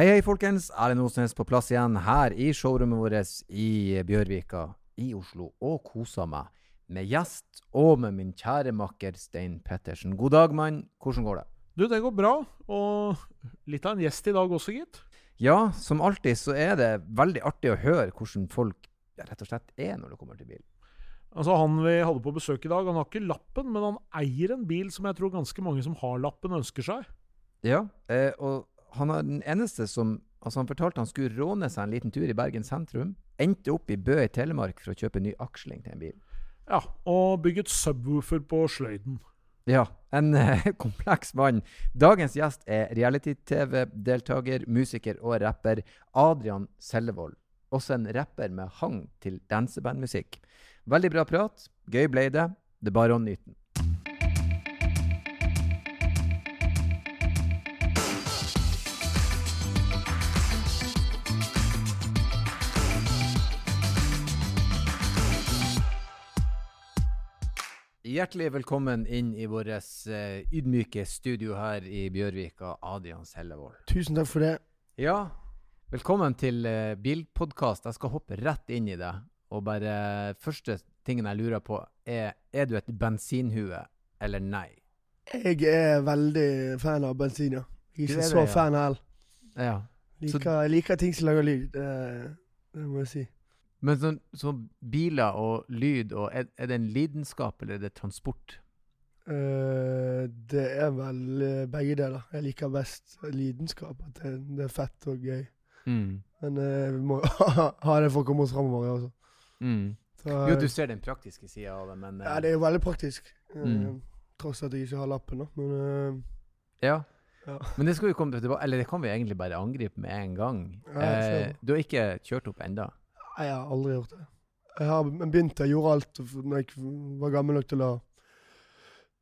Hei, hei, folkens. Erlend Osnes på plass igjen her i showrommet vårt i Bjørvika i Oslo, og koser meg med gjest og med min kjære makker Stein Pettersen. God dag, mann. Hvordan går det? Du, det går bra. Og litt av en gjest i dag også, gitt. Ja, som alltid så er det veldig artig å høre hvordan folk rett og slett er når det kommer til bil. Altså Han vi hadde på besøk i dag, han har ikke lappen, men han eier en bil som jeg tror ganske mange som har lappen, ønsker seg. Ja, eh, og han er den eneste som Altså Han fortalte han skulle råne seg en liten tur i Bergen sentrum. Endte opp i Bø i Telemark for å kjøpe ny aksling til en bil. Ja, og bygget subwoofer på sløyden. Ja, en eh, kompleks mann. Dagens gjest er reality-TV-deltaker, musiker og rapper Adrian Sellevold. Også en rapper med hang til dansebandmusikk. Veldig bra prat. Gøy ble det. Det er bare å nyte den. Hjertelig velkommen inn i vårt eh, ydmyke studio her i Bjørvika, Adrian Sellevold. Tusen takk for det. Ja, velkommen til uh, bilpodkast. Jeg skal hoppe rett inn i det. Og bare første tingen jeg lurer på, er er du et bensinhue eller nei? Jeg er veldig fan av bensin, ja. Jeg er ikke er så det, ja. fan av el. Ja. Liker, jeg liker ting som lager lyd. Det, det må jeg si. Men sånn så biler og lyd, og er, er det en lidenskap eller er det transport? Uh, det er vel eh, begge deler. Jeg liker best lidenskap. At det, det er fett og gøy. Mm. Men uh, vi må ha det for å komme oss framover. Også. Mm. Så, Jo, du ser den praktiske sida av det, men ja, eh, det er jo veldig praktisk. Mm. Tross at jeg ikke har lappen, da. Men ja. ja. Men det skal vi komme tilbake Eller det kan vi egentlig bare angripe med en gang. Ja, Eh, du har ikke kjørt opp enda? Nei, jeg har aldri gjort det. Jeg har begynt, jeg gjorde alt når jeg var gammel nok til å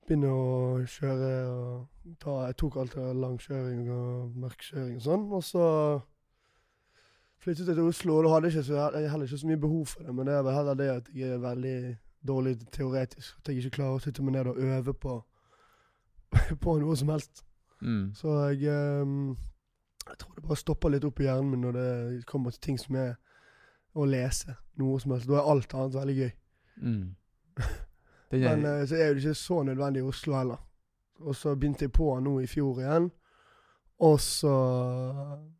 begynne å kjøre. Og ta, jeg tok alt av langkjøring og mørkkjøring og sånn. Og så flyttet jeg til Oslo, og da hadde jeg, ikke så, jeg heller ikke så mye behov for det. Men det er vel heller det at jeg er veldig dårlig teoretisk. At jeg ikke klarer å sitte meg ned og øve på, på noe som helst. Mm. Så jeg ehm, Jeg tror det bare stopper litt opp i hjernen min når det kommer til ting som er å lese. Noe som helst. Da er alt annet veldig gøy. Mm. Er, Men uh, så er det ikke så nødvendig i Oslo heller. Og så begynte jeg på nå i fjor igjen. Og så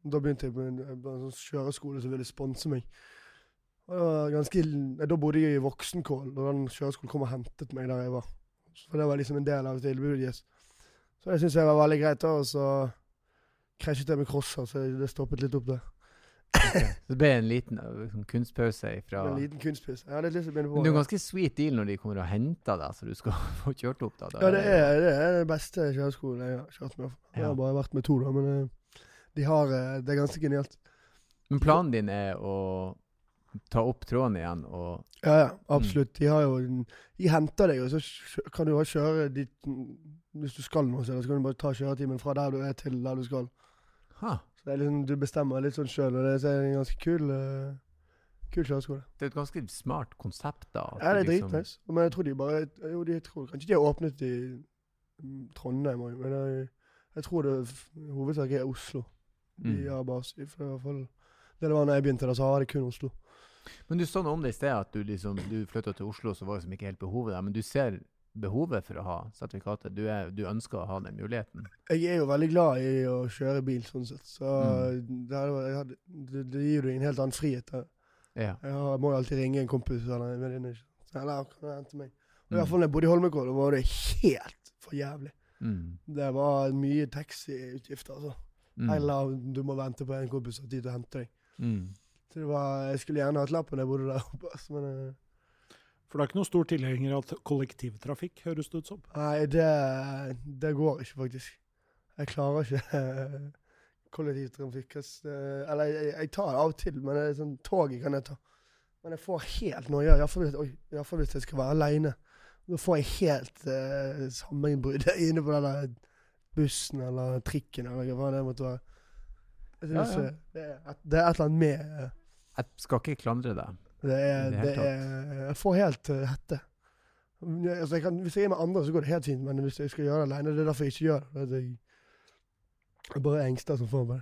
Da begynte jeg på en, en sånn kjøreskole som ville sponse meg. Ganske, Da bodde jeg i Voksenkål, og den kjøreskolen kom og hentet meg der jeg var. For det var liksom en del av tilbudet deres. Så det syns jeg var veldig greit. da, Og så krasjet jeg med crosser, så det stoppet litt opp der. Ok. Så det ble en liten sånn kunstpause fra En liten kunstpause. Jeg hadde lyst til å begynne Men det er en ganske sweet deal når de kommer og henter deg, så du skal få kjørt opp. da. Da Ja, det er, det er den beste kjøreskolen jeg har kjørt med. Jeg har bare vært med to, da, men eh, de har, eh, det er ganske genialt. Men planen din er å ta opp tråden igjen og Ja, ja, absolutt. De har jo De henter deg, og så kan du bare kjøre dit mm, Hvis du skal noe sted, så kan du bare ta kjøretimen fra der du er til der du skal. Ha! Det er liksom, Du bestemmer litt sånn sjøl, og det er en ganske kul uh, Kul kjøreskole. Det er et ganske smart konsept, da. Ja, det er liksom- dritnice. Men jeg tror de bare Jo, de tror kanskje de har åpnet i mm, Trondheim òg, men jeg, jeg tror det hovedsaken er Oslo. De Mm. har base i, hvert fall det det var når jeg begynte, da, så var det kun Oslo. Men du sa noe om det i sted, at du liksom Du flytta til Oslo, så var det liksom ikke helt behovet der. Men du ser behovet for å ha sertifikatet? Du, er, du ønsker å ha den muligheten? Jeg er jo veldig glad i å kjøre bil, sånn sett. Så Mm. det, vært- det, det gir deg en helt annen frihet. da. Ja. Jeg har, må jo alltid ringe en kompis eller en venninne. Så, Eller kan du hente meg? Og I Mm. hvert fall når jeg bodde i Holmenkollen, da var det helt for jævlig. Mm. Det var mye taxiutgifter, altså. Mm. Eller du må vente på en kompis som har tid til å hente deg. Mm. Så det var, jeg skulle gjerne hatt lappen da jeg bodde der oppe, altså, men eh, For du er ikke noen stor tilhenger av kollektivtrafikk, høres det ut som. Nei, det, det går ikke, faktisk. Jeg klarer ikke kollektivtrafikk. Eller jeg, jeg tar det av og til, men det er sånn toget kan jeg ta. Men jeg får helt noia, iallfall hvis, jeg skal være aleine. Da får jeg helt eh, sammenbrudd inne på den der bussen eller trikken eller hva det måtte være. Jeg Ja, synes, ja. Det, er et, det er et eller annet med eh, Jeg skal ikke klandre deg. Det er, det er Jeg får helt eh, hette. Altså, jeg kan, hvis jeg er med andre, så går det helt fint, men hvis jeg skal gjøre det alene, det er derfor jeg ikke gjør det. Jeg, jeg bare er engster som får meg.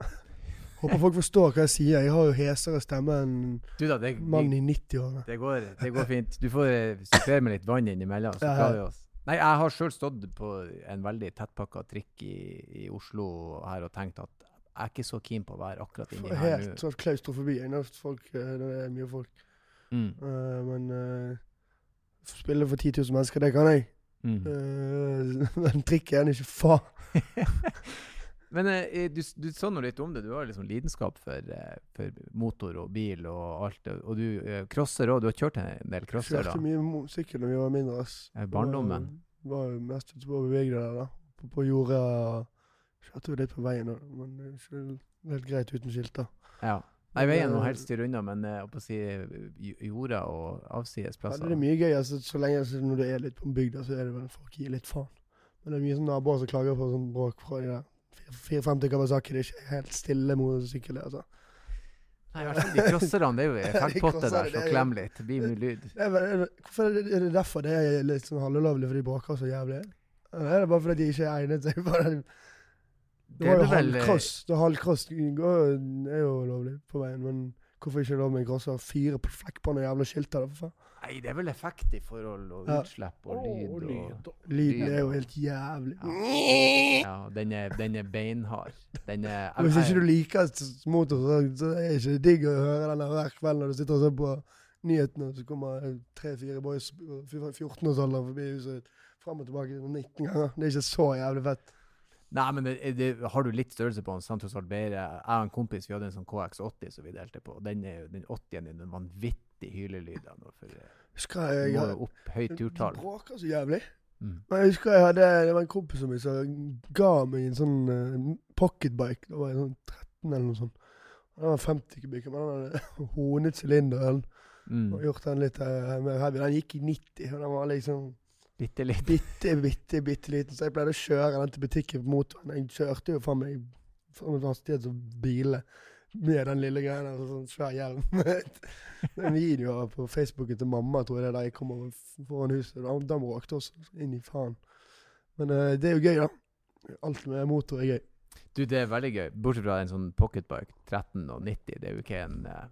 Håper folk forstår hva jeg sier. Jeg har jo hesere stemme enn mannen mann i 90-årene. det, går, det går fint. Du får eh, supplere med litt vann innimellom, så klarer vi oss. Nei, jeg har sjøl stått på en veldig tettpakka trikk i, i Oslo her og tenkt at er ikke så keen på å være akkurat inni her Helt nå. sånn klaustrofobi. Folk, eh, det er mye folk. Mm. Uh, men uh, spille for 10 000 mennesker, det kan jeg. Mm. Uh, men trikk er ikke faen. Men du, du sa nå litt om det. Du har liksom lidenskap for, for motor og bil og alt. Og du crosser òg. Du har kjørt en del crosser, da? Kjørte mye sykkel da vi var mindre. ass. Barndommen? Var, var mest ute på å bevege deg da. På, på jordet. og Kjørte jo litt på veien, men det er ikke helt greit uten skilt. da. Ja. Nei, veien må eh, helst styre unna, men eh, å si jorda og avsides Ja, det er mye gøy. altså Så lenge altså, når du er litt på bygda, så er det vel folk gir litt faen. Men det er mye sånn naboer som klager på sånn bråk fra de der 54 Kawasaki. Det er ikke helt stille motorsykkel. altså. Nei, i hvert fall de crosserne. Det er jo effektpotte crosserne, der det klem er litt. Det blir mye lyd. Er, er, hvorfor er det, er derfor det er litt sånn halvulovlig, for de bråker så jævlig? Eller er det bare fordi de ikke egnet seg for det? Det Det var er jo vel, halvcross. Det halvcross er jo lovlig på veien, men hvorfor ikke lov med en og Fire på flekk på noen jævla skilter, da, for faen. Nei, det er vel effekt i forhold og utslipp og lyd. Og, lyd og- Lyden Lyd. er jo helt jævlig. ja, den er, den er beinhard. Den er Hvis ikke du liker motor, så, er det ikke digg å høre den hver kveld når du sitter og ser på nyhetene, så kommer tre-fire boys på 14-årsalderen forbi huset fram og tilbake 19 ganger. Det er ikke så jævlig fett. Nei, men det, det, har du litt størrelse på en Santos Albeire Jeg og en kompis vi hadde en sånn KX80 som vi delte på. Den, er, den 80-en er den vanvittig hylelyd. nå, For eh, Husker jeg, må jeg jo opp høyt turtall. turtall. bråker så jævlig. Mm. Men jeg husker jeg hadde Det var en kompis som som ga meg en sånn uh, pocketbike. Da var jeg sånn 13 eller noe sånt. Den var 50 kubikker, men den hadde honet sylinderen Mm. og gjort den litt uh, mer heavy. Den gikk i 90, og den var liksom Bitte liten. bitte, bitte, bitte liten. Så jeg pleide å kjøre den til butikken på motoren. Jeg kjørte jo faen meg meg hastighet som biler med den lille greia der. Sånn svær hjelm. det er en video på Facebooken til mamma, tror jeg det er der jeg kommer foran huset. Da, da bråkte også. Inn i faen. Men uh, det er jo gøy, da. Alt med motor er gøy. Du, det er veldig gøy. Bortsett fra en sånn pocketbike 13 og 90. Det er jo ikke en eh,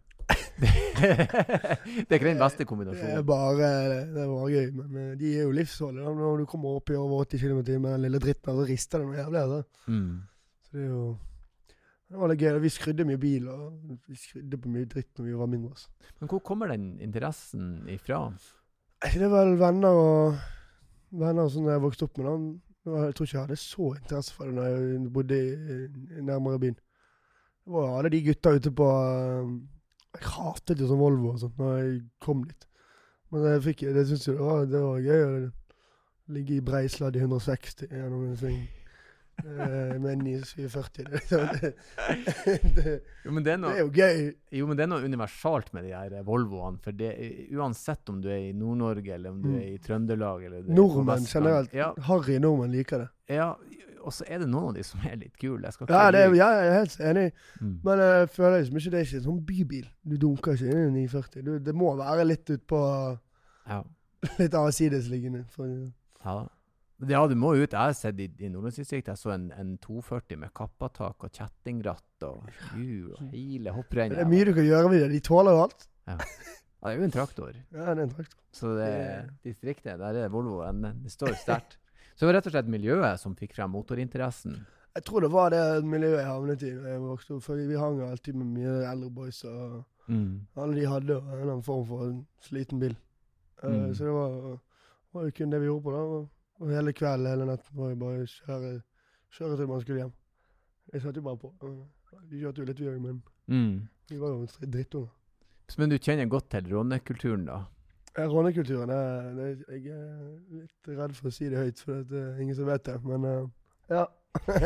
Det er ikke den beste kombinasjonen. Det er bare, det bare gøy. Men de er jo livsfarlige. Når du kommer opp i over 80 km i med den lille dritten, så rister det noe jævlig. Altså. Mm. Så det er jo det var litt gøy. Vi skrudde mye bil, og vi skrudde på mye dritt når vi var mindre. Altså. Men hvor kommer den interessen ifra? Det er vel venner og venner som jeg vokste opp med. Da. Jeg tror ikke jeg hadde så interesse for det da jeg bodde i, i nærmere byen. Det var alle de gutta ute på Jeg hatet jo sånn Volvo og sånt når jeg kom dit. Men jeg fikk, det syntes jeg var, det var gøy å ligge i breisladd i 160 gjennom en sving. eh, med en 947. Det, det, Jo, men det er det er jo gøy. Jo, men det er noe universalt med de her eh, Volvoene. For det, uansett om du er i Nord-Norge, eller om du Mm. er i Trøndelag eller er Nordmenn generelt. Ja, Harry nordmenn liker det. ja, og så er det noen av de som er litt kule. Jeg Ja, det er, ja, jeg er helt enig. Mm. Men jeg føler liksom ikke det er ikke en sånn bybil. Du dunker ikke inn i 940. Du, det må være litt utpå Ja. Litt avsidesliggende. Ja. ja, du må ut. Jeg har sett i, i Nordlandsdistriktet jeg så en, en 240 med kappatak og kjettingratt og hjul og hele hopprennet. det er mye du kan gjøre med det. De tåler jo alt. Ja, det er jo en traktor. Ja, det er en traktor. Så det, distriktet, der er Volvo det står sterkt. Så det var rett og slett miljøet som fikk frem motorinteressen. Jeg tror det var det miljøet jeg havnet i da jeg vokste opp. For vi hang alltid med mye eldre boys, og Mm. alle de hadde en eller annen form for en sliten bil. Mm. Uh, Så det var, var jo kun det vi gjorde på da. Og, hele kvelden, hele natten var jo bare å kjøre, kjøre til man skulle hjem. Jeg satt jo bare på. Eh, Vi kjørte jo litt vi òg, men Mm. vi var jo drittunger. Men du kjenner godt til rånekulturen, da? Rånekulturen det, Jeg er litt redd for å si det høyt, for det er ingen som vet det. Men eh, ja.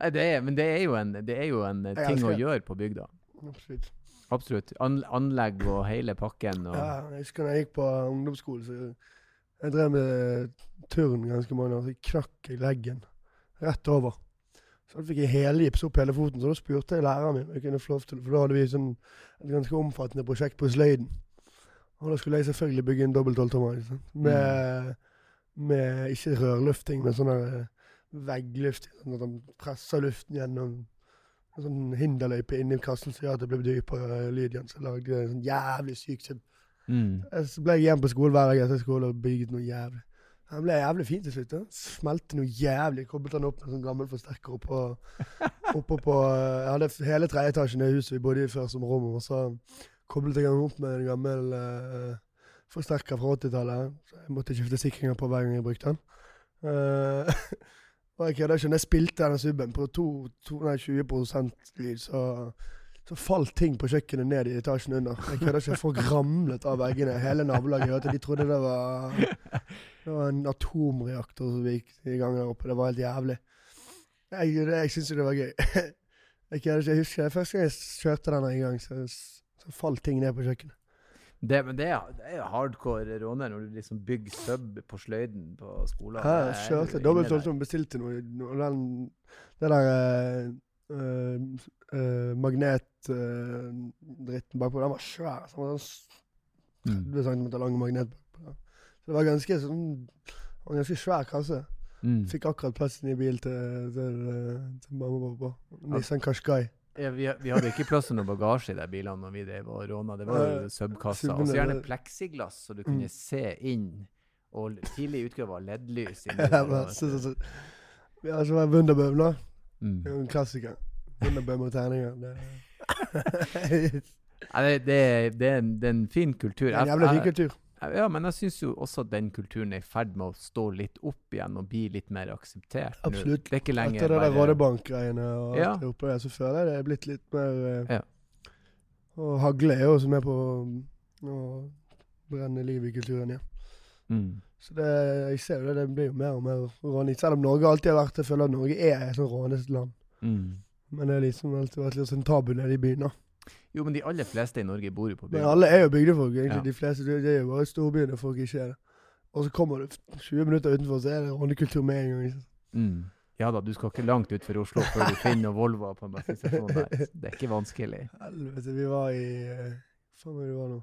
Nei, det er, men det er jo en, det er jo en eh, ting å gjøre på bygda. Absolutt. Absolutt. An, anlegg og hele pakken. Og, Ja, jeg husker da jeg gikk på ungdomsskolen, så jeg drev med turn ganske mange år. Så knakk jeg leggen rett over. Så da fikk jeg helgips opp hele foten. Så da spurte jeg læreren min om jeg kunne få lov til For da hadde vi sånn et ganske omfattende prosjekt på sløyden. Og da skulle jeg selvfølgelig bygge en dobbelt tolvtommer. Med, mm. Med, ikke rørlufting, men sånn eh, vegglufting. Sånn at han presser luften gjennom en sånn hinderløype inni kassen som gjør at det blir dypere lyd igjen. Så lagde jeg en sånn jævlig syk sub. Mm. Eh, Så ble jeg igjen på skolen hver dag etter skole og bygget noe jævlig. Han ble jævlig fin til slutt. Ja. Smelte noe jævlig. Koblet han opp med en sånn gammel forsterker oppå, oppå på Jeg hadde hele tredje etasjen i huset vi bodde i før som rom, og så koblet jeg den opp med en gammel uh, forsterker fra 80-tallet. Så jeg måtte skifte sikringer på hver gang jeg brukte den. Uh, og jeg kødder ikke. Når jeg spilte denne subben på to, to, nei, 20 lyd, så så falt ting på kjøkkenet ned i etasjen under. Jeg kødder ikke. Folk ramlet av veggene. Hele nabolaget hørte. De trodde det var, det var en atomreaktor som gikk i gang der oppe. Det var helt jævlig. Jeg, jeg syns jo det var gøy. Jeg kødder ikke. Jeg husker første gang jeg kjørte den en gang, så, så falt ting ned på kjøkkenet. Det, men det er, det er hardcore råner når du liksom bygger sub på sløyden på skolen. Ja, jeg kjørte dobbelt sånn som bestilte noe. noe den, det der uh, uh, magnetdritten magnetdritten bakpå, den var svær. Så den var sånn Mm. 30 cm lang magnet. Så det var ganske sånn en ganske svær kasse. Mm. Fikk akkurat plassen i bil til, til, til mamma og pappa. Nissan Qashqai. Ja, vi, vi hadde ikke plass til noe bagasje i de bilene når vi drev og råna. Det var jo subkassa. Og så gjerne pleksiglass, så du kunne Mm. se inn. Og tidlig utgave av LED-lys. Vi har ikke vært Wunderbøm, da. Mm. Det er jo En klassiker. Wunderbøm og terninger. Det det, det, er- det, er en, det er en fin kultur. en jævla fin kultur. Ja, men jeg syns jo også at den kulturen er i ferd med å stå litt opp igjen og bli litt mer akseptert. Absolutt. Det er Etter det der bare Rådebank-greiene og Ja. alt det oppe der, så føler jeg det er blitt litt mer eh, Ja. Og Hagle er jo også med på å brenne liv i kulturen igjen. mm. Så det, jeg ser jo det, det blir jo mer og mer rånete. Selv om Norge alltid har vært det, føler at Norge er et sånn rånete land. Mm. Men det er liksom alltid vært litt sånn tabu nede i byen. da. Jo, men de aller fleste i Norge bor jo på Men alle er jo bygdefolk. egentlig. Ja. De fleste, det, er jo bare storbyene folk ikke er det. Og så kommer du 20 minutter utenfor, så er det rånekultur med en gang. liksom. Mm. Ja da, du skal ikke langt utenfor Oslo før du finner Volvoer på en bensinstasjon der. Det er ikke vanskelig. Helvete, vi var i eh, Faen hvor var nå.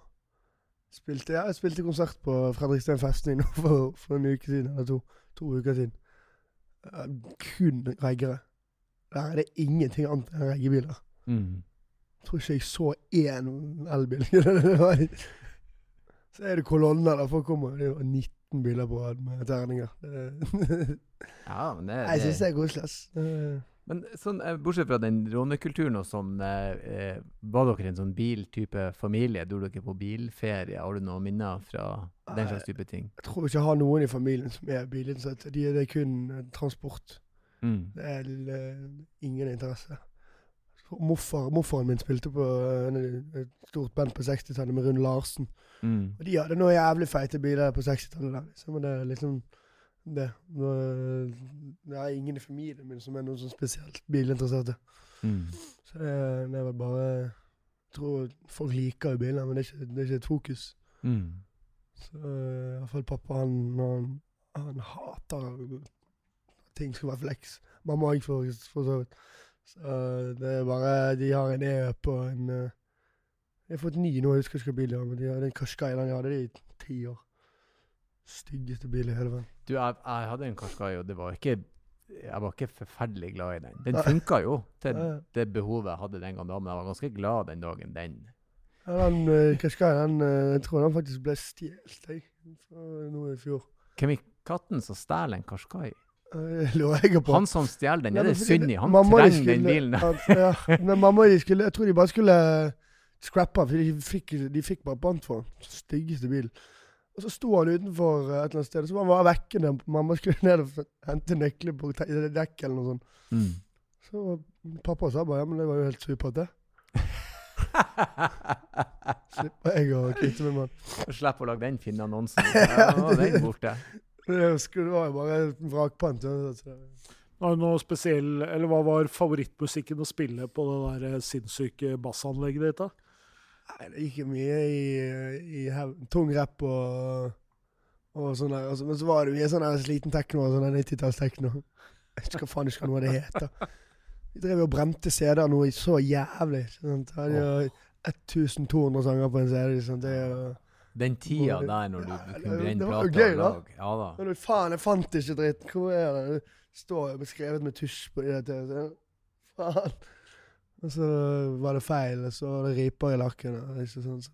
Spilte, ja, jeg spilte konsert på Fredriksten festning nå for, for en uke siden, eller to, to uker siden. Eh, kun reggere. Der er det ingenting annet enn reggebiler. Mm. Jeg tror ikke jeg så én elbil. Så er det kolonner der folk kommer. Det var 19 biler på rad med terninger. Ja, men det, Jeg syns det er koselig. ass. Men sånn, eh, bortsett fra den rånekulturen og sånn, eh, eh, var dere en sånn biltype familie? Dro dere på bilferie? Har du noen minner fra den slags type ting? Jeg tror ikke jeg har noen i familien som er bilinteressert. De, det er kun eh, transport. Mm. Det er ingen interesse. Morfar, morfaren min spilte på eh, et stort band på 60-tallet med Rune Larsen. Mm. Og de hadde noen jævlig feite biler på 60-tallet. der, Liksom. Men det er liksom det. Nå, Det er ingen i familien min som er noen sånn spesielt bilinteresserte. Mm. Så det, det er vel bare Jeg tror folk liker jo biler, men det er ikke, det er ikke et fokus. Mm. Så eh, i hvert fall pappa, han, han, han hater at ting skal være flex. Mamma òg, for så vidt. Så eh, det er bare De har en e-up og en uh, Jeg har fått ny nå, jeg husker ikke hva bil de har, men de hadde den Qashqai den jeg hadde de i ti år. Styggeste bil i hele verden. Du, jeg, jeg hadde en Qashqai, og det var ikke jeg var ikke forferdelig glad i den. Den funka jo til det behovet jeg hadde den gangen, da, men jeg var ganske glad den dagen den Ja, den Kashkai, den eh, jeg tror den faktisk ble stjålet, jeg. Nå i fjor. Hvem i katten som stjeler en Qashqai? På. Han som stjeler den, er det synd i. Han trenger den bilen. ja, men mamma de skulle Jeg tror de bare skulle scrappe for de fikk, de fikk bare pant for den. Styggeste bil. Og så sto han utenfor eh, et eller annet sted, og så var han bare vekkende. mamma skulle ned og hente nøkler på te- dekk eller noe sånt. Mm. Så pappa sa bare ja, men det var jo helt supert, det. Slipper jeg å kvitte meg med den. Slipp å lage den finne annonsen. Ja, den borte. Det husker det var jo bare et vrak på så- Var det noe spesiell, eller Hva var favorittmusikken å spille på det der eh, sinnssyke bassanlegget ditt? da? Nei, det gikk mye i, i tung rapp og, og sånn der. Altså, men så var det mye sånn sliten tekno sånn der 90-talls-tekno. Jeg hva faen ikke hva det heter. Vi drev og brente CD-er noe så jævlig. Sant? Det hadde jo 1200 sanger på en CD. Sant? Det er jo Den tida der når du, du kunne brenne gøy, og lag. Ja da. Men faen, jeg fant ikke dritt. Hvor er det? Det står beskrevet med tusj på de der. Faen. Og så var det feil, og så var det riper i lakken. Ikke sånn, så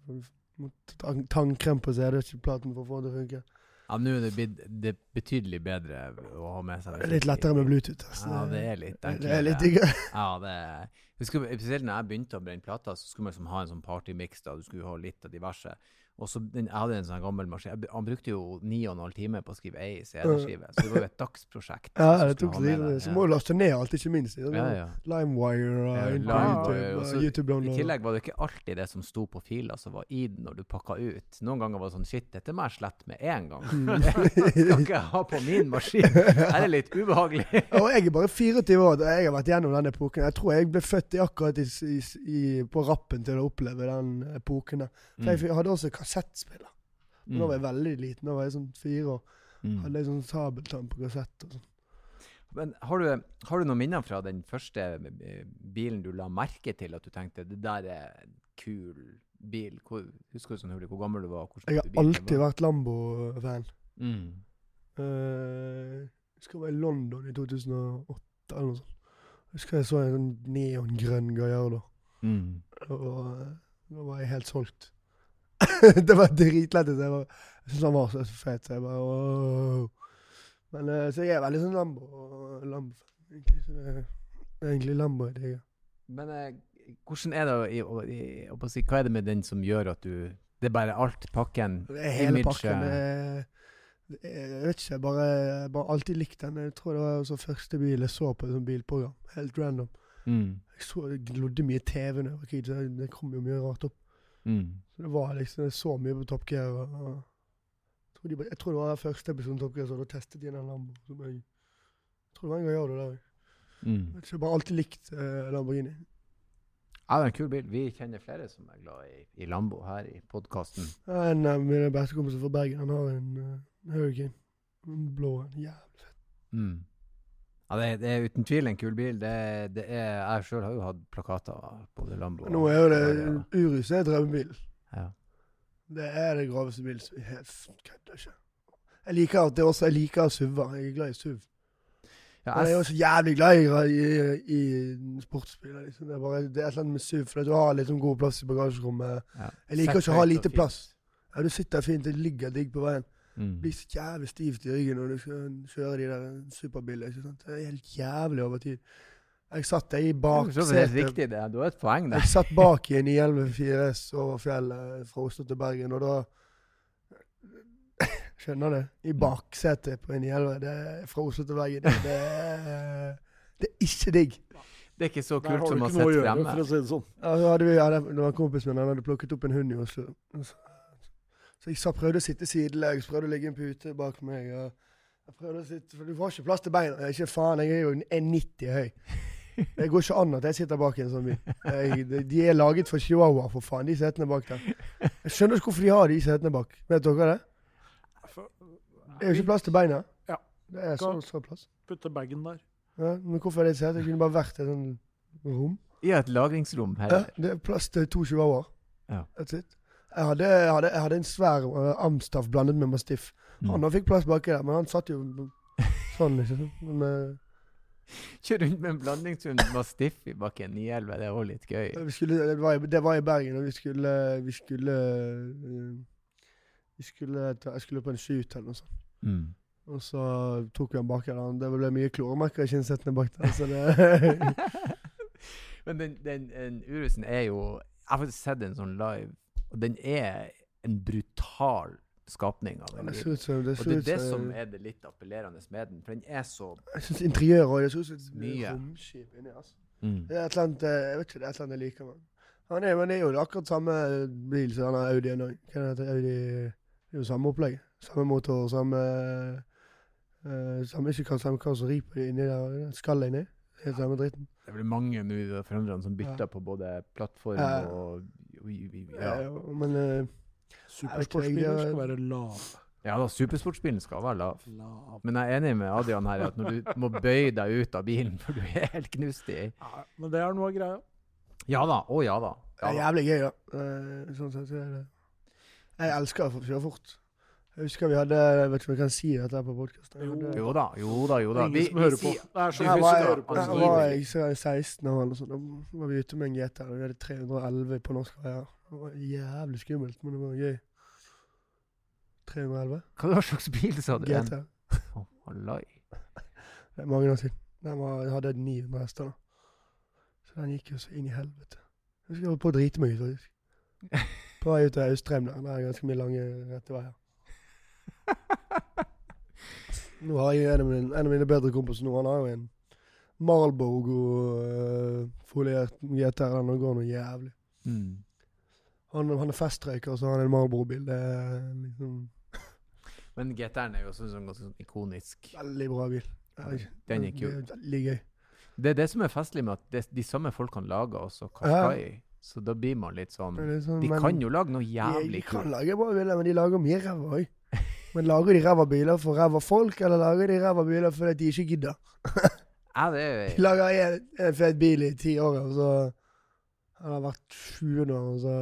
tannkrem på CD-platen for å få det til å funke. Ja, Nå er det blitt det er betydelig bedre å ha med seg litt lettere med Bluetooth. altså. Ja, det er litt Det er litt diggere. Ja, det er Husker, Spesielt når jeg begynte å brenne plater, så skulle man liksom ha en sånn partymix. Du skulle ha litt av diverse. Og så den, Jeg hadde en sånn gammel maskin. Jeg, han brukte jo ni og en halv time på å skrive ei CD-skive. Så det var jo et dagsprosjekt. Ja, det tok tid. Så må du laste ned alt, ikke minst. Ja, ja. LimeWire og Ja, Lime, YouTube. YouTube I tillegg var det ikke alltid det som sto på fila som var i den når du pakka ut. Noen ganger var det sånn Shit, dette må jeg slette med en gang. Mm. Det skal ikke jeg ha på min maskin. Det er det litt ubehagelig. Og jeg er bare 24 år, og jeg har vært gjennom den epoken. Jeg tror jeg ble født i akkurat i, i, på rappen til å oppleve den epoken. For jeg Mm. hadde også kassettspiller. Men Da var jeg veldig liten. Da var jeg sånn fire år. Mm. Hadde jeg sånn sabeltann på kassett og sånn. Men har du, har du noen minner fra den første eh, bilen du la merke til at du tenkte det der er en kul bil? Hvor, husker du sånn hurtig hvor gammel du var? Jeg har alltid vært Lambo-fan. mm. Uh, husker jeg var i London i 2008 eller noe sånt. Husker jeg så en sånn neongrønn Gallardo. Mm. Og eh, da var jeg helt solgt. det var dritlættis. Jeg, var- jeg syntes han var så fet. Så jeg bare wow. Men eh, Så jeg er veldig sånn Lambo. Lambo egentlig, så det, er egentlig Lambo jeg digger. Men eh, hvordan er det å- i, å- i, å si, Hva er det med den som gjør at du Det er bare alt, pakken, Det er hele image, pakken. Er, jeg vet ikke, jeg bare, bare alltid likt den. Jeg tror det var også første bil jeg så på et sånt bilprogram. Helt random. mm. Jeg så jeg glodde mye TV da jeg var kid, det- det kom jo mye rart opp. Mm. Så det var liksom, så mye på Top Gear. Og, jeg, tror de, bare- jeg tror det var første første episoden Top Gear, så da testet de en Lambo. Som jeg, jeg tror det var en gang jeg gjorde det der. Mm. Jeg har bare alltid likt eh, Lamborghini. Ja, det er en kul bil. Vi kjenner flere som er glad i, i Lambo her i podkasten. Ja, En av mine bestekompiser fra Bergen han har en uh, Hurricane. En blå en. Jævlig fett. Mm. Ja, det det er uten tvil en kul bil. Det, det er, jeg sjøl har jo hatt plakater på det Lambo. Nå er jo det. Urus er drømmebilen. Ja. Det er det graveste bilen som helt kødder ikke. Jeg liker at det også, jeg liker SUV-er. Jeg er glad i SUV. Ja, jeg... jeg er også jævlig glad i, i, i sportsbiler. Liksom. Det, er bare, det er et eller annet med SUV, for du har sånn god plass i bagasjerommet. ja. Jeg liker Sett ikke å ha lite plass. Ja, Du sitter fint, det ligger digg på veien. Mm. Blir så jævlig stivt i ryggen når du skal kjøre de der superbilene. ikke sant? Det er helt jævlig over tid. Jeg satt der i Det er riktig, det. Du har et poeng der. Jeg satt bak i en 911 4S over fjellet fra Oslo til Bergen, og da Skjønner du? I Mm. baksetet på en 911 det er fra Oslo til Bergen. Det, det, det er ikke digg. Det er ikke så Der har kult du som å ikke noe å sitte gjøre, for å si det sånn. Ja, hadde vi, hadde, det var en kompis min, han hadde plukket opp en hund i Oslo. Så, jeg sa, prøvde å sitte sidelengs, prøvde å ligge i en pute bak meg. Og jeg prøvde å sitte, for Du får ikke plass til beina. Jeg er ikke faen, jeg er jo 1,90 høy. Det går ikke an at jeg sitter bak i en sånn bil. Jeg, de er laget for chihuahua, for faen, de setene bak der. Jeg skjønner ikke hvorfor de har de setene bak. Vet dere det? Det er jo ikke plass til beina. Ja. Det er så, så plass. Putte bagen der. Ja, men hvorfor er det et sete? Det kunne bare vært et sånt rom. I et lagringsrom her. Ja, det er plass til to chihuahuaer. Ja. That's it. Jeg hadde, jeg hadde, jeg hadde en svær uh, Amstaff blandet med Mastiff. Mm. Han fikk plass baki der, men han satt jo sånn, liksom. Men, uh, Kjøre rundt med en blandingshund mastiff i bakken 911, det er også litt gøy. vi skulle, det, var, i- det var i Bergen, og vi skulle Vi skulle, uh, vi skulle ta, Jeg skulle på en shoot eller noe sånt. Mm. Og så tok vi han baki der. Det ble mye kloremerker i skinnsettene bak der. Så det Men den, den, den Urusen er jo Jeg har faktisk sett en sånn live, og den er en brutal skapning av den. Det ut som det Og det er det som er det litt appellerende med den, for den er så Jeg syns interiøret òg ser ut som et romskip inni. Altså. mm. Det er et eller annet eh, Jeg vet ikke, det er et eller annet jeg liker den. Han er, men det er jo akkurat samme bil som denne Audien òg. Det? Er jo samme opplegg. Samme motor, samme uh, Samme ikke kan samme karosseri på inni der. Skallet inni. Helt samme dritten. Det vel mange nå i foreldrene som bytter Ja. på både plattform og oi, oi, oi. ja. men uh, supersportsbilen skal være lav. ja da, supersportsbilen skal være lav. Lav. Men jeg er enig med Adrian her at når du må bøye deg ut av bilen, for du er helt knust i Ja, men det er noe av greia. Ja da. Å ja da. det er jævlig gøy, da. Eh, sånn sett er det Jeg elsker å få kjøre fort. Jeg husker vi hadde Jeg vet ikke om jeg kan si dette på podkasten. Jo da, jo da, jo da. Ingen som hører på. sier- Det er så vi Her var som jeg, hører på. her var jeg så jeg 16 år, eller sånt. Da var vi ute med en GT. og Vi hadde 311 på norsk veier. Det var jævlig skummelt, men det var gøy. 311 Hva slags bil sa du? GT. Å, Hallai. Det er mange år siden. Den var, jeg hadde 900 hester da. Så den gikk jo så inn i helvete. Jeg husker jeg holdt på å drite meg ut, faktisk. På vei ut til Austrheim der. Det er ganske mye lange, rette veier. Nå har jeg en av mine, en av mine bedre kompiser nå. Han har jo en Marlboro-foliert GTR. Den går noe jævlig. Mm. Han, han er festrøyker, og så har han en Marlboro-bil. Det er liksom Men GT-en er jo også sånn sånn ikonisk. veldig bra bil. Er, Den er jo Det veldig gøy. Det er det som er festlig med at det, de samme folkene lager også Qashqai. Så da blir man litt sånn liksom- De men- kan jo lage noe jævlig De, de kan lage bra biler, men de lager mye ræva òg. Men lager de ræva biler for ræva folk, eller lager de ræva biler fordi de ikke gidder? Ja, det er De lager en, en fet bil i ti år, og så har det vært 20 år, og så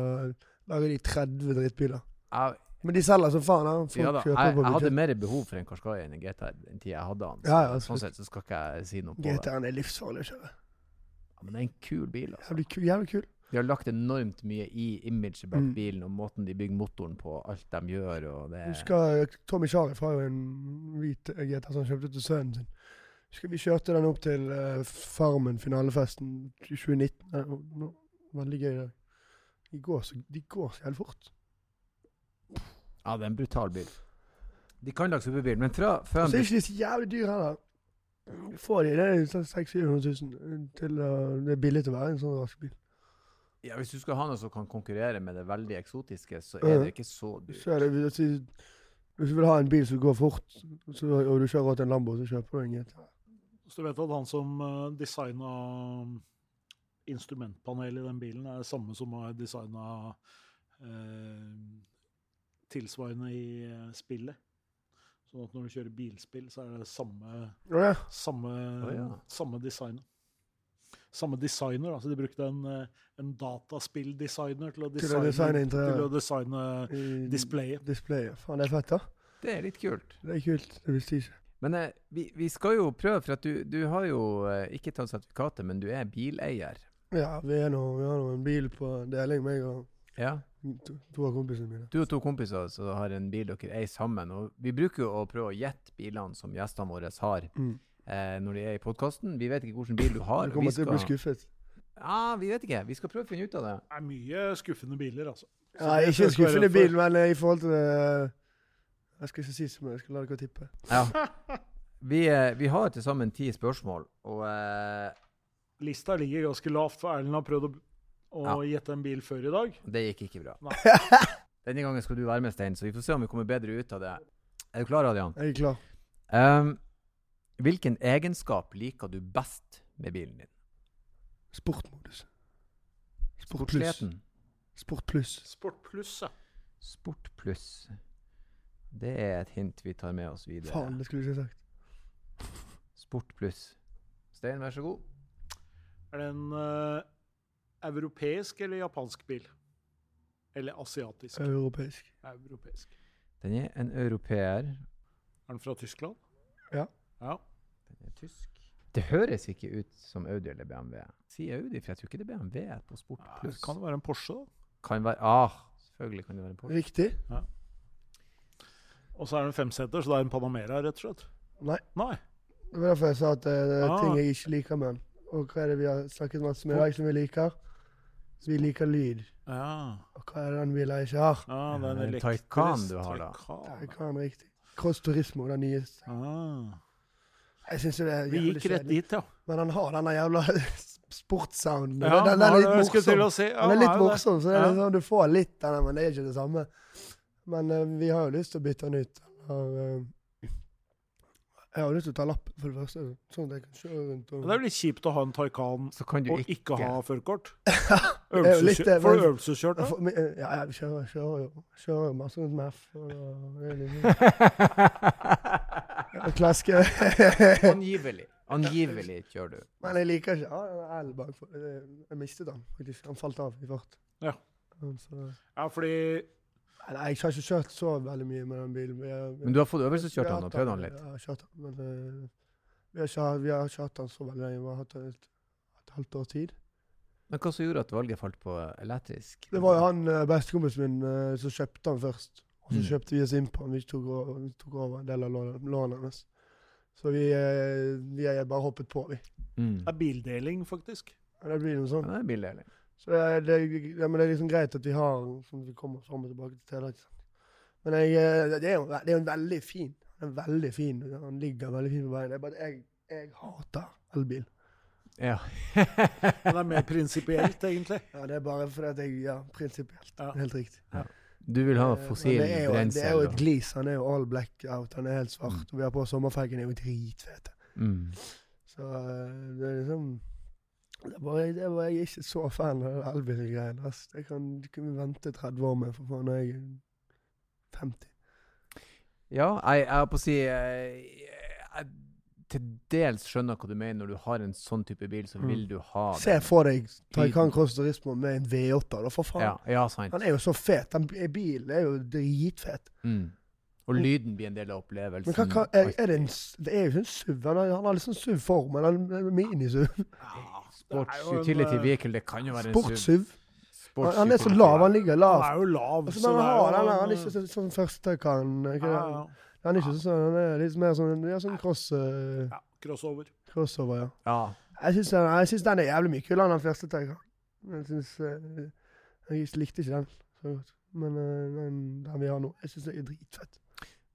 lager de 30 drittbiler. ja, Men de selger som faen. da. Folk ja da, kjøper jeg, på jeg hadde mer behov for en Karskai enn en GT den tida jeg hadde den. Så, Ja, ja, sånn sett så skal ikke jeg si noe på det. GT-en er livsfarlig å kjøre. Ja, men det er en kul bil, altså. Jævlig kul. Jævlig kul. De har lagt enormt mye i imaget bak Mm. bilen, og måten de bygger motoren på, alt de gjør, og det husker Tommy Sharif har jo en hvit GT som han kjøpte til sønnen sin. Husker Vi kjørte den opp til eh, Farmen finalefesten i 2019. Det var no- Veldig gøy. De går så, de går så jævlig fort. Ja, det er en brutal bil. De kan lage superbil, men fra, fra så er ikke de så jævlig dyre heller. Får de, det er sånn 600 000 til uh, Det er billig til å være en sånn rask bil. Ja, Hvis du skal ha noe som kan konkurrere med det veldig eksotiske, så er det ikke så dyrt. Så er det, hvis, du- hvis du vil ha en bil som går fort, så, og du kjører råd til en Lambo, så kjøper du en GT. Så du vet at han som uh, designa instrumentpanelet i den bilen, er det samme som har designa tilsvarende i eh, spillet. Sånn at når du kjører bilspill, så er det samme, oh, ja. samme, oh, ja. samme design. Samme designer. altså De brukte en, eh, en dataspilldesigner til å Til å designe, designe til å designe displayet. Displayet. Faen, det er fett, da. Det er litt kult. Det er kult. Det visste jeg ikke. Men eh, vi, vi skal jo prøve, for at du, du har jo eh, ikke tatt sertifikatet, men du er bileier. Ja, vi, er nå, vi har nå en bil på deling, meg og Ja. to, to av kompisene mine. Du og to kompiser som har en bil dere eier sammen. Og vi bruker jo å prøve å gjette bilene som gjestene våre har Mm. Eh, når de er i podkasten. Vi vet ikke hvilken bil du har. Du kommer vi til å bli skuffet. Ja, vi vet ikke. Vi skal prøve å finne ut av det. Det er mye skuffende biler, altså. Så Ja, ikke skal skuffende bil, men eh, i forhold til det Jeg skal ikke si så mye, jeg skal la dere tippe. Ja. Vi, eh, vi har til sammen ti spørsmål, og eh, Lista ligger ganske lavt, for Erlend har prøvd å, å Ja. gjette en bil før i dag. det gikk ikke bra. Nei. Denne gangen skal du være med, Stein, så vi får se om vi kommer bedre ut av det. Er du klar, Adrian? Jeg er klar. Um, hvilken egenskap liker du best med bilen din? Sportmodus. Sport pluss. Sport pluss. Sport pluss, ja. Sport pluss. Det er et hint vi tar med oss videre. Faen, det skulle du ikke sagt. Sport pluss. Stein, vær så god. Er det en uh, europeisk eller japansk bil? Eller asiatisk? Europeisk. Europeisk. Den er en europeer. Er den fra Tyskland? Ja. Ja. Den er tysk. Det høres ikke ut som Audi eller BMW. Si Audi, for jeg tror ikke det er BMW på Sport Ja, pluss. Kan det være en Porsche, da? Kan være Ah, selvfølgelig kan det være en Porsche. Riktig? Og så er det en femseter, så det er en Panamera, rett og slett? Nei. Nei. Det var derfor jeg sa at det er Ah. ting jeg ikke liker med den. Og hva er det vi har snakket masse med i dag som vi liker? Så vi liker lyd. Ja. Og hva er den bilen jeg ikke har? ja det er en Eh, Taycan du har da. Taycan. Riktig. Cross Turismo, den nyeste. Ah. Jeg syns jo det er Vi gikk rett dit, ja. Men han har denne jævla sportssounden. ja den, den er litt morsom. si. Ja, Den er litt morsom, så det er Ja. sånn, du får litt av den, men det er ikke det samme. Men uh, vi har jo lyst til å bytte den ut. Og, uh, jeg har lyst til å ta lappen, for det første. Sånn at jeg kan kjøre rundt og det er jo litt kjipt å ha en Taycan og ikke, ikke ha førerkort. er Får du øvelseskjørt, da? Ja, jeg kjører, kjører jo kjører jo masse rundt med F. Og, og, og klaske. Angivelig. Angivelig kjører du. Men jeg liker ikke ah, L bakfor. Jeg- Jeg mistet den faktisk. Han falt av i fart. Ja. Så, Ja, fordi Nei, jeg har ikke kjørt så veldig mye med den bilen. Vi har, Men du har fått øvelseskjørt han den og prøvd den litt? Ja, jeg har kjørt den, men uh, vi, har ikke, vi har ikke hatt den så veldig lenge. Vi har hatt den et, et halvt års tid. Men hva som gjorde at valget falt på elektrisk? Det var jo han eh, bestekompisen min eh, som kjøpte den først. Og så Mm. kjøpte vi oss inn på den. Vi tok over, vi tok over en del av lånet hans. Så vi, eh, vi er bare hoppet på, vi. Mm. Det er bildeling, faktisk. Ja, Det blir noe sånn. Ja, det er bildeling. Så det, er- det, ja, men det er liksom greit at vi har sånn at vi kommer fram og tilbake til Telex. Men jeg, eh, det er jo det er jo en veldig fin. Den er veldig fin. Han ligger veldig fint på veien. Det er bare at jeg, jeg hater elbil. Ja. Men det er mer prinsipielt, egentlig. Ja, det er bare fordi at jeg Ja, prinsipielt. Ja. Helt riktig. Du vil ha Eh, fossil det jo, Det er jo et glis. Han er jo all blackout. Han er helt svart. Mm. Vi har på sommerfargen, er jo dritfete. Mm. Så eh, det er liksom det er bare, det bare, Jeg ikke så fan av ass. Det kan, det kan vi vente 30 år med, for faen. Jeg er 50. Ja, jeg, jeg på å si eh, Jeg til dels skjønner hva du mener. Når du har en sånn type bil, så Mm. vil du ha Se for deg Taycan Cross Turismo med en V8, da, for faen. Ja, ja, sant. Han er jo så fet. Den bilen er jo dritfet. Mm. Og lyden blir en del av opplevelsen. Men hva, hva er, er det en Det er jo ikke en SUV. Han har, han har sånn SUV-form, men han er mini-SUV. Sports jo en, utility eh, vehicle, det kan jo være en SUV. Sports Han, han er så lav. Han ligger Han er jo lav, Altså, så men han, har, jo han, er, han er ikke sånn, første kan ikke ja, ja, Han er ikke sånn, han er litt mer sånn, ja, sånn cross, eh, ja, crossover. crossover, ja. Ja. Jeg syns den, jeg synes den er jævlig mye kulere enn den første Taycan. Jeg synes, eh, jeg likte ikke den så godt. Men eh, den, den vi har nå, jeg syns den er dritfett.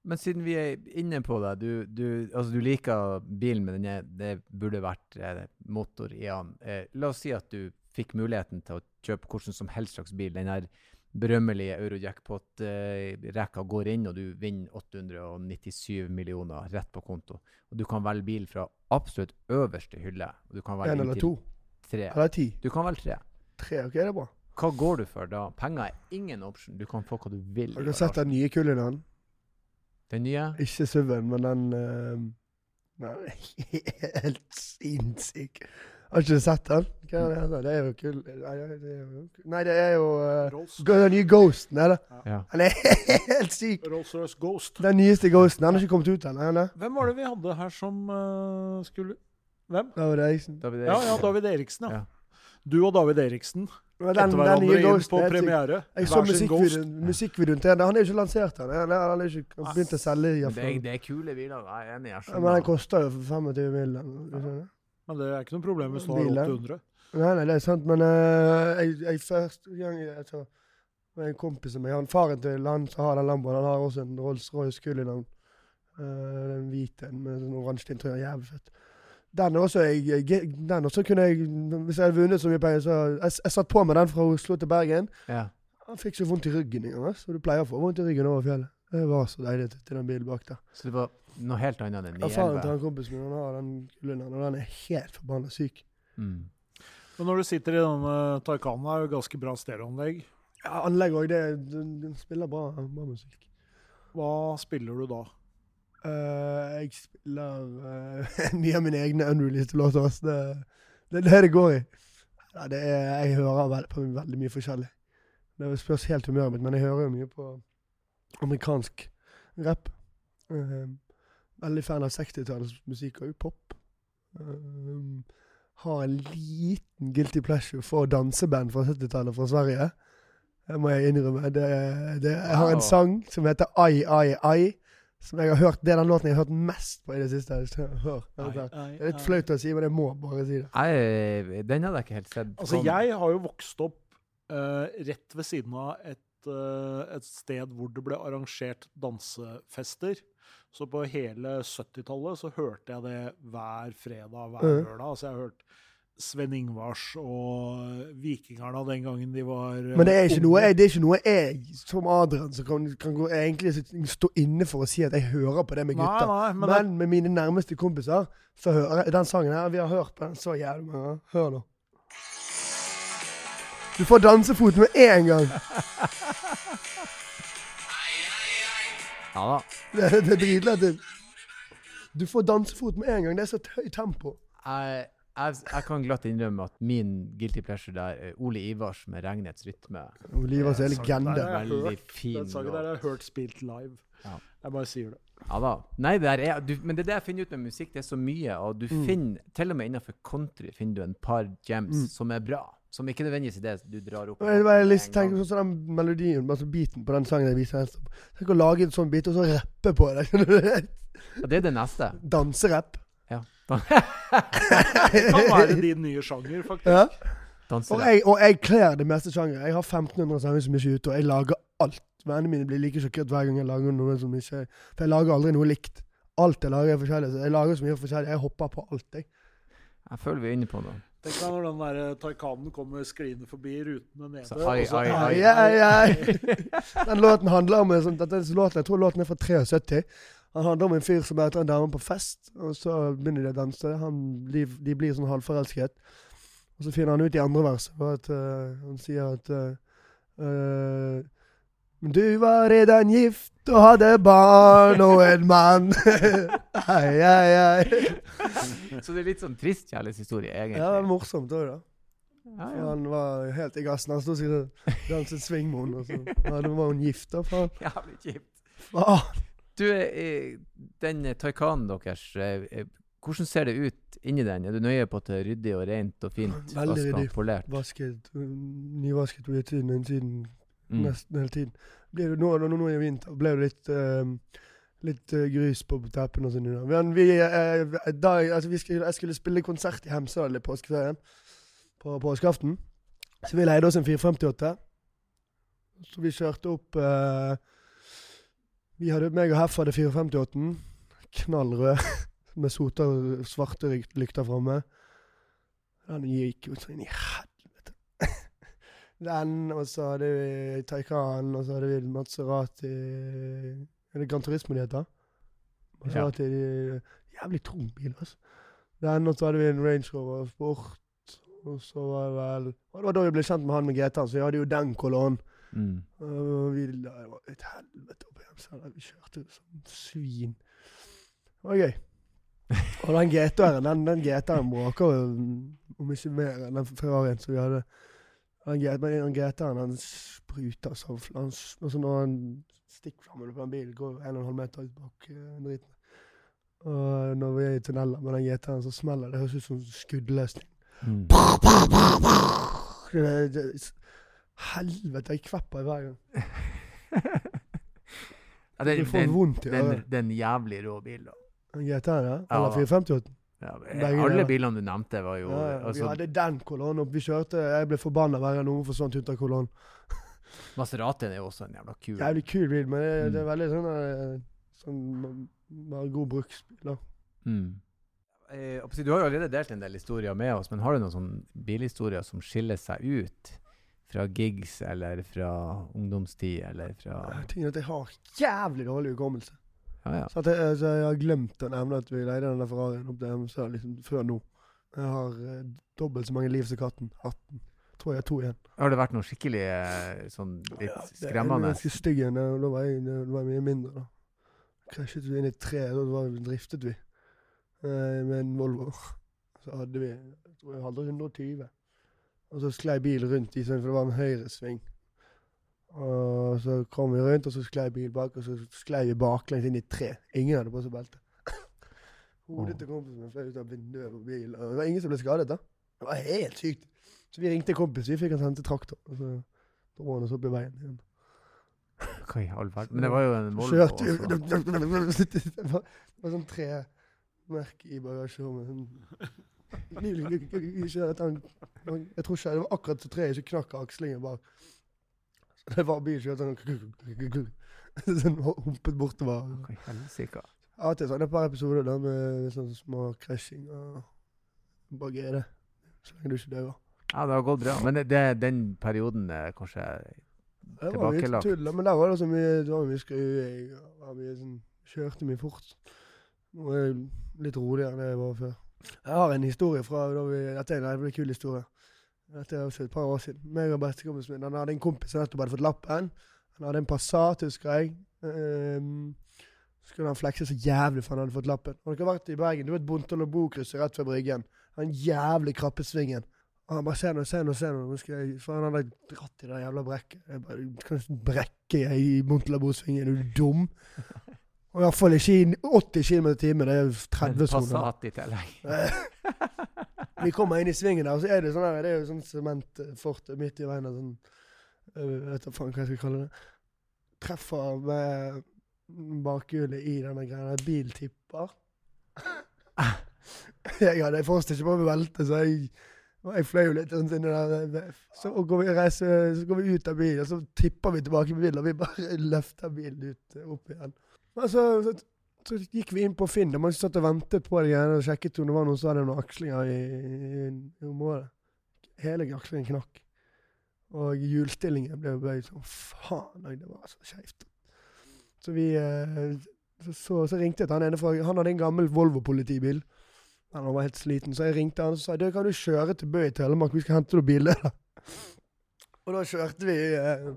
Men siden vi er inne på det, du, du, altså du liker bilen, men den er, det burde vært eh, motor i den. Eh, la oss si at du fikk muligheten til å kjøpe hvordan som helst slags bil. Den her berømmelige Eurojackpot-rekka går inn, og du vinner 897 millioner rett på konto. Og du kan velge bil fra absolutt øverste hylle. Og du kan velge En eller to. tre. Eller ti. Du kan velge tre. Tre, OK, det er bra. Hva går du for da? Penger er ingen option. Du kan få hva du vil. Har du sett den nye Cullinan? Den nye? Ikke SUV-en, men den uh, Nei, helt sinnssyk. Har ikke du sett den? Hva er det? Det er jo kul Nei, det er jo, uh, Den nye Ghosten, er det? Ja. Han er helt syk! Rolls-Royce Ghost. Den nyeste Ghosten. Han har ikke kommet ut ennå. Hvem var det vi hadde her som uh, skulle Hvem? David Eriksen. David Eriksen. Ja, ja, David Eriksen, ja. Ja. Du og David Eriksen Den, etter den hverandre inn Ghosten på er premiere. Jeg så musikkvideoen, musikkvideoen til den. Han er jo ikke lansert den. Han han er ikke begynt å selge det, er, det er kule biler. Jeg er enig. Jeg Men den koster jo 25 mill. Men det er ikke noe problem hvis du har 800. Nei, nei, det er sant, men uh, jeg, jeg første gang altså, med en kompis av meg han, Faren til han som har den Lamboen, han har også en Rolls-Royce Cullinan. Uh, den hvite med sånn oransje interiør. Jævlig fett. Den også, jeg, den også kunne jeg Hvis jeg hadde vunnet så mye penger, så Jeg, jeg satt på med den fra Oslo til Bergen. Ja. Han fikk så vondt i ryggen i gang, Så du pleier å få vondt i ryggen over fjellet. Det var så deilig til den bilen bak der. Så det var noe helt annet enn Ja, faren til 911. han kompisen min han har den Cullinan, og den er helt forbanna syk. Mm. Men når du sitter i denne Taycanen, er jo ganske bra stereoanlegg. Ja, Anlegg òg, den, den spiller bra, bra musikk. Hva spiller du da? Uh, jeg spiller uh, mye av mine egne unreleased låter. Det, det er det det går i. Ja, det er, jeg hører veld, på veldig mye forskjellig. Det spørs helt humøret mitt, men jeg hører jo mye på amerikansk rap. Eh, veldig fan av 60-tallets musikk og pop. Um, har en liten guilty pleasure for danseband fra 70-tallet fra Sverige. Det må jeg innrømme. Det, det, jeg har en sang som heter Ai, ai, ai. Som jeg har hørt, Det er den låten jeg har hørt mest på i det siste. Hør, hør, hør. Det er litt flaut å si, men jeg må bare si det. Nei, den hadde jeg ikke helt sett. Altså, jeg har jo vokst opp uh, rett ved siden av et, uh, et sted hvor det ble arrangert dansefester. Så på hele 70-tallet så hørte jeg det hver fredag, hver Mhm. lørdag. Altså, jeg har hørt Sven Ingvars og Vikingarna den gangen de var eh, Men det er ikke noe jeg, det ikke noe jeg som Adrian som kan, kan gå, egentlig stå inne for å si at jeg hører på det med gutta. nei, men, Men med mine nærmeste kompiser så hører jeg den sangen her. Vi har hørt på den så jævlig mange. Hør nå. Du får dansefot med en gang. Ja da. Det, det er dritlættis. Du får dansefot med en gang. Det er så høyt tempo. Jeg, jeg, jeg kan glatt innrømme at min guilty pleasure der er Ole Ivars med 'Regnets rytme'. Oliver er Den legende. Veldig fin Den sangen der har jeg hørt spilt live. Ja. Jeg bare sier det. Ja da. Nei, det er, du, men det er det jeg finner ut med musikk. Det er så mye, og du Mm. finner Til og med innenfor country finner du en par gems Mm. som er bra. Som ikke nødvendigvis er det du drar opp. Og Jeg bare tenker lyst til å tenke sånn som den melodien, altså beaten på den sangen jeg viser helst. Tenk å lage en sånn bit, og så rappe på det. Ja, det er det neste. Danserapp. Ja. Det kan være din nye sjanger, faktisk. Ja. Og jeg, og jeg kler det meste sjangere. Jeg har 1500 sanger som ikke er ute, og jeg lager alt. Vennene mine blir like sjokkert hver gang jeg lager noe som ikke er For jeg lager aldri noe likt. Alt jeg lager er forskjellig. Så jeg lager så mye forskjellig. Jeg hopper på alt, jeg. Jeg føler vi er inne på noe. Tenk deg når den der Taycanen kommer skliende forbi rutene nede. Så ai, og så- ai, Ai, ai, hei. Den låten handler om sånn, dette er låten, Jeg tror låten er fra 73. Han handler om en fyr som møter en dame på fest, og så begynner de å danse. Han, de, de blir sånn halvforelsket. Og så finner han ut i andre verset at uh, han sier at uh, uh, Men du var redan gift og hadde barn og en mann. Hei, hei, ai. Så det er litt sånn trist kjærlighetshistorie, egentlig. Ja, det var morsomt òg, da. Ja, ja. Han var helt i gassen. Han sto sikkert og danset swing med henne. og Ja, da var hun gift, da. Faen. Jævlig kjipt. Faen. Du, eh, den eh, Taycanen deres, eh, hvordan ser det ut inni den? Er du nøye på at det er ryddig og rent og fint? Veldig ryddig. polert? Vasket, øh, nyvasket på utsiden og innsiden Mm. nesten hele tiden. Blir det, nå, nå, nå i vinter ble det litt, øh, litt uh, grus på teppene og sånn. Men vi, øh, da, altså, vi skulle, jeg skulle spille konsert i Hemsedal i påskeferien, på påskeaften. Så vi leide oss en 458. Så vi kjørte opp øh, Vi hadde, meg og Heff hadde 458. Knall rød. Med sota og svarte lykter framme. Den gikk jo sånn i helvete. Den, og så hadde vi Taycan, og så hadde vi Maserati Er det Gran Turismo de heter? hadde de, Jævlig tung bil, altså. Den, og så hadde vi en Range Rover Sport. Og så var det vel og Det var da vi ble kjent med han med GT-en, så vi hadde jo den kolonnen. Mm. Og vi, det var et helvete opp igjen, så Vi kjørte som svin. Det var gøy. Og den GT-en den, den GT-en bråker jo om ikke mer enn den Ferrarien som vi hadde. Den G- men den GT-en den spruter så altså Når han stikkflammene på den bilen går 1,5 meter ut bak eh, driten. Og når vi er i tunneler med den GT-en, så smeller det. Det høres ut som skuddløsning. Mm. Det, det, helvete, jeg kvepper hver gang. ja, det, Du får den, vondt i den, øret. den jævlig rå bil, da. GT-en, ja? Ja. Eller 458? Ja, alle bilene du nevnte, var jo Ja, ja. altså, vi hadde den kolonnen opp. Vi kjørte Jeg ble forbanna hver gang noen forsvant ut av kolonnen. Maseratien er jo også en jævla kul Jævlig kul bil, men det, Mm. det er veldig sånn eh, Sånn bare god bruksbil. da. Mm. Eh, du har jo allerede delt en del historier med oss, men har du noen sånne bilhistorier som skiller seg ut fra gigs eller fra ungdomstid eller fra Tingen at jeg har jævlig dårlig hukommelse. Ja, ja. Så jeg, så, jeg har glemt å nevne at vi leide den Ferrarien opp til Hemsedal liksom, før nå. Jeg har eh, dobbelt så mange liv som katten. 18. Tror jeg har to igjen. Har det vært noe skikkelig eh, sånn litt Ja, det skremmende? ganske stygg en. Da var jeg, da var jeg mye mindre, da. Krasjet vi inn i et tre, da var, driftet vi eh, med en Volvo. Så hadde vi jeg tror jeg hadde 120. Og så sklei bilen rundt i for det var en høyresving. Og så kom vi rundt, og så sklei bilen bak, og så sklei vi baklengs inn i et tre. Ingen hadde på seg belte. Hodet til kompisen min fløy ut av vinduet på bilen. Det var ingen som ble skadet, da. Det var helt sykt. Så vi ringte kompis, vi fikk han sendt til traktor. Og så dro han oss opp i veien igjen. Hva i all verden? Men det var jo en Volvo Kjørte også. Det var, det var sånn tremerk i bagasjerommet. Sånn. Jeg tror ikke det var akkurat så treet som knakk akslingen bak. Så det var bilen som sånn Sånn humpet bortover. Av og til så et par episoder da med sånne små krasjing og bare greie det. Så lenge du ikke dør. Ja, det har gått bra. Men det, det, den perioden er kanskje Det var mye Tilbakelagt. tull, men der var det så mye, det var mye skruing. Jeg, var mye sånn, Kjørte mye fort. Nå er jeg litt roligere enn jeg var før. Jeg har en historie fra da vi Dette er en veldig kul historie. Dette er også et par år siden. Meg og bestekompisen min han hadde en kompis som nettopp hadde fått lappen. Han hadde en Passat, husker jeg. Um, så skulle han flekse så jævlig for han hadde fått lappen. Har dere vært i Bergen? Du vet Bontol og Bo-krysset rett ved Bryggen? Den jævlig krappe svingen. Og han bare se nå, se nå, se nå. Jeg For han hadde dratt i det jævla brekket. Jeg bare Du kan ikke brekke jeg i Montelabosvingen, er du dum? Og iallfall ikke i 80 km i timen. Det er 30 soner. Passat i tillegg. Vi kommer inn i svingen der, og så er det sånn her, det er jo sånn sementfort midt i veien. og Sånn, jeg vet da faen hva jeg skal kalle det. Treffer med bakhjulet i denne greia. Bil tipper. jeg hadde fortsatt ikke på meg velte, så jeg, jeg fløy jo litt sånn. Så går, vi så går vi ut av bilen, og så tipper vi tilbake på bilen, og vi bare løfter bilen ut opp igjen. Og så, så, så gikk vi inn på Finn. og Man satt og ventet på det igjen, og sjekket om det var noen som hadde noen akslinger i, i, i området. Hele akslingen knakk. Og hjulstillingen ble bøyd sånn faen. Det var så skeivt. Så vi eh, så, så, ringte jeg til han ene for Han hadde en gammel Volvo-politibil. Han var helt sliten, så jeg ringte han og sa kan du kjøre til Bø i Telemark, vi skal hente noen biler. og da kjørte vi eh,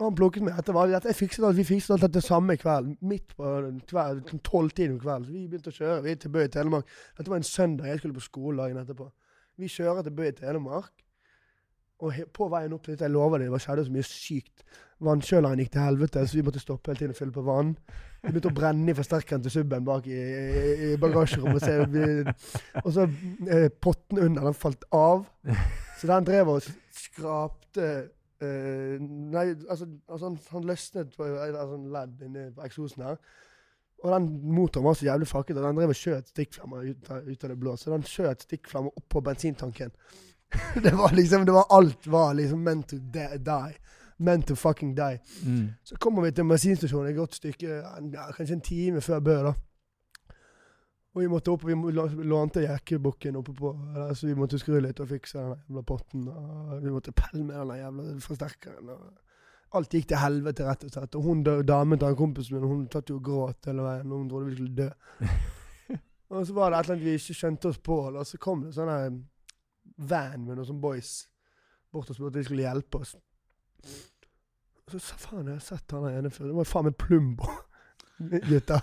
Han plukket meg etter valget. Jeg fikset alt, vi fikset alt dette samme kveld. Midt på tolvtiden om kvelden. Vi begynte å kjøre vi til Bø i Telemark. Dette var en søndag, jeg skulle på skole dagen etterpå. Vi kjører til Bø i Telemark. Og på veien opp dit, jeg lover det, det skjedde så mye sykt. Vannkjøleren gikk til helvete, så vi måtte stoppe hele tiden og fylle på vann. Vi begynte å brenne i forsterkeren til subben bak i, i, i bagasjerommet. Og så eh, potten under, den falt av. Så den drev og skrapte eh, Nei, altså, altså han, han, løsnet på altså, en ledd inni på eksosen her. Og den motoren var så jævlig fakket og den drev og skjøt stikkflammer ut, ut, av det blå. Så den skjøt stikkflammer opp på bensintanken. det var liksom, det var alt var liksom meant to die. Meant to fucking die. Mm. Så kommer vi til bensinstasjonen et godt stykke, ja, kanskje en time før Bø. da. Og vi måtte opp, vi lånte jekkebukken oppe på så vi måtte skru litt og fikse den jævla potten. Og vi måtte pelle med den jævla forsterkeren. og Alt gikk til helvete, rett og slett. Og hun damen til kompisen min hun tatt jo gråt hele veien. Hun trodde vi skulle dø. og så var det et eller annet vi ikke skjønte oss på. Og så kom det sånn van med noen sånne boys bort og spurte om de skulle hjelpe oss. Så sa faen, jeg har sett han ene før. Det var faen meg Plumbo. Gutta.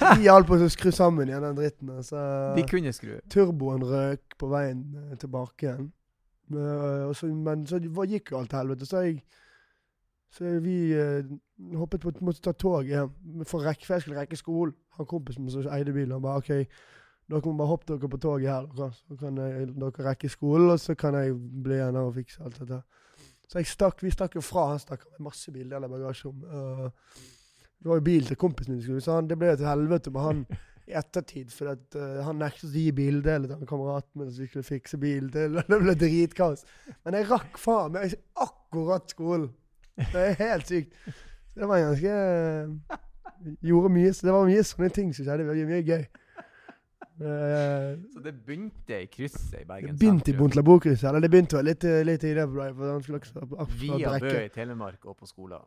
De hjalp oss å skru sammen igjen den dritten. Så de kunne skru. Turboen røk på veien eh, tilbake igjen. Uh, så, men så gikk jo alt til helvete. Så jeg så vi uh, hoppet på måtte ta tog hjem for, rekke, for jeg skulle rekke skolen. Han kompisen min som eide bilen, han bare OK, dere må bare hoppe dere på toget her, dere. så kan jeg, dere rekke skolen, og så kan jeg bli igjen og fikse alt dette. Så stakk, vi stakk jo fra. Han stakk med masse bildeler i bagasjerommet. Uh, det var jo bil til kompisen min, så han, det ble til helvete med han i ettertid. For at, uh, han nektet å gi bildeler til kameraten min så vi skulle fikse bil til. Det ble dritkaos. Men jeg rakk faen meg akkurat skolen. Det er helt sykt. Det var ganske Gjorde mye, så det var mye sånne ting som skjedde. Det var mye gøy. Uh, så det begynte i krysset i Bergen Det begynte i Bontlabo-krysset. Eller det begynte litt, litt i det. For Via Bø i Telemark og på skolen.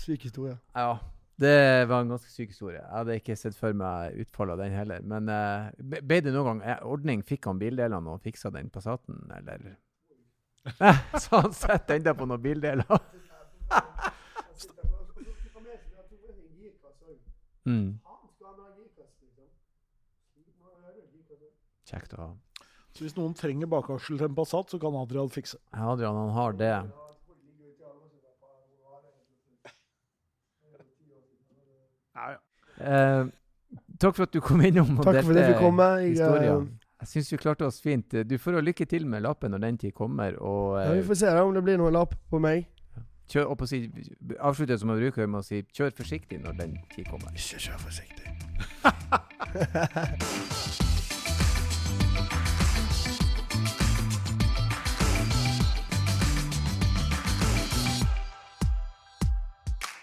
Syk historie. Ja. Det var en ganske syk historie. Jeg hadde ikke sett for meg utfallet av den heller. Men uh, ble det noen gang eh, ordning? Fikk han bildelene og fiksa den Passaten, eller? så han sitter ennå på noen bildeler? mm. Kjekt å ha. Så hvis noen trenger bakaksel til en Passat, så kan Adrian fikse. Ja, Adrian han har det. Ja, ja. Eh, takk for at du kom innom og takk for det fikk komme. Jeg, historien. Jeg syns vi klarte oss fint. Du får lykke til med lappen når den tid kommer. Og, ja, vi får se da, om det blir noen lapp på meg. Kjør, og på si, avslutte som jeg bruker med å si kjør forsiktig når den tid kommer. Ikke kjør forsiktig.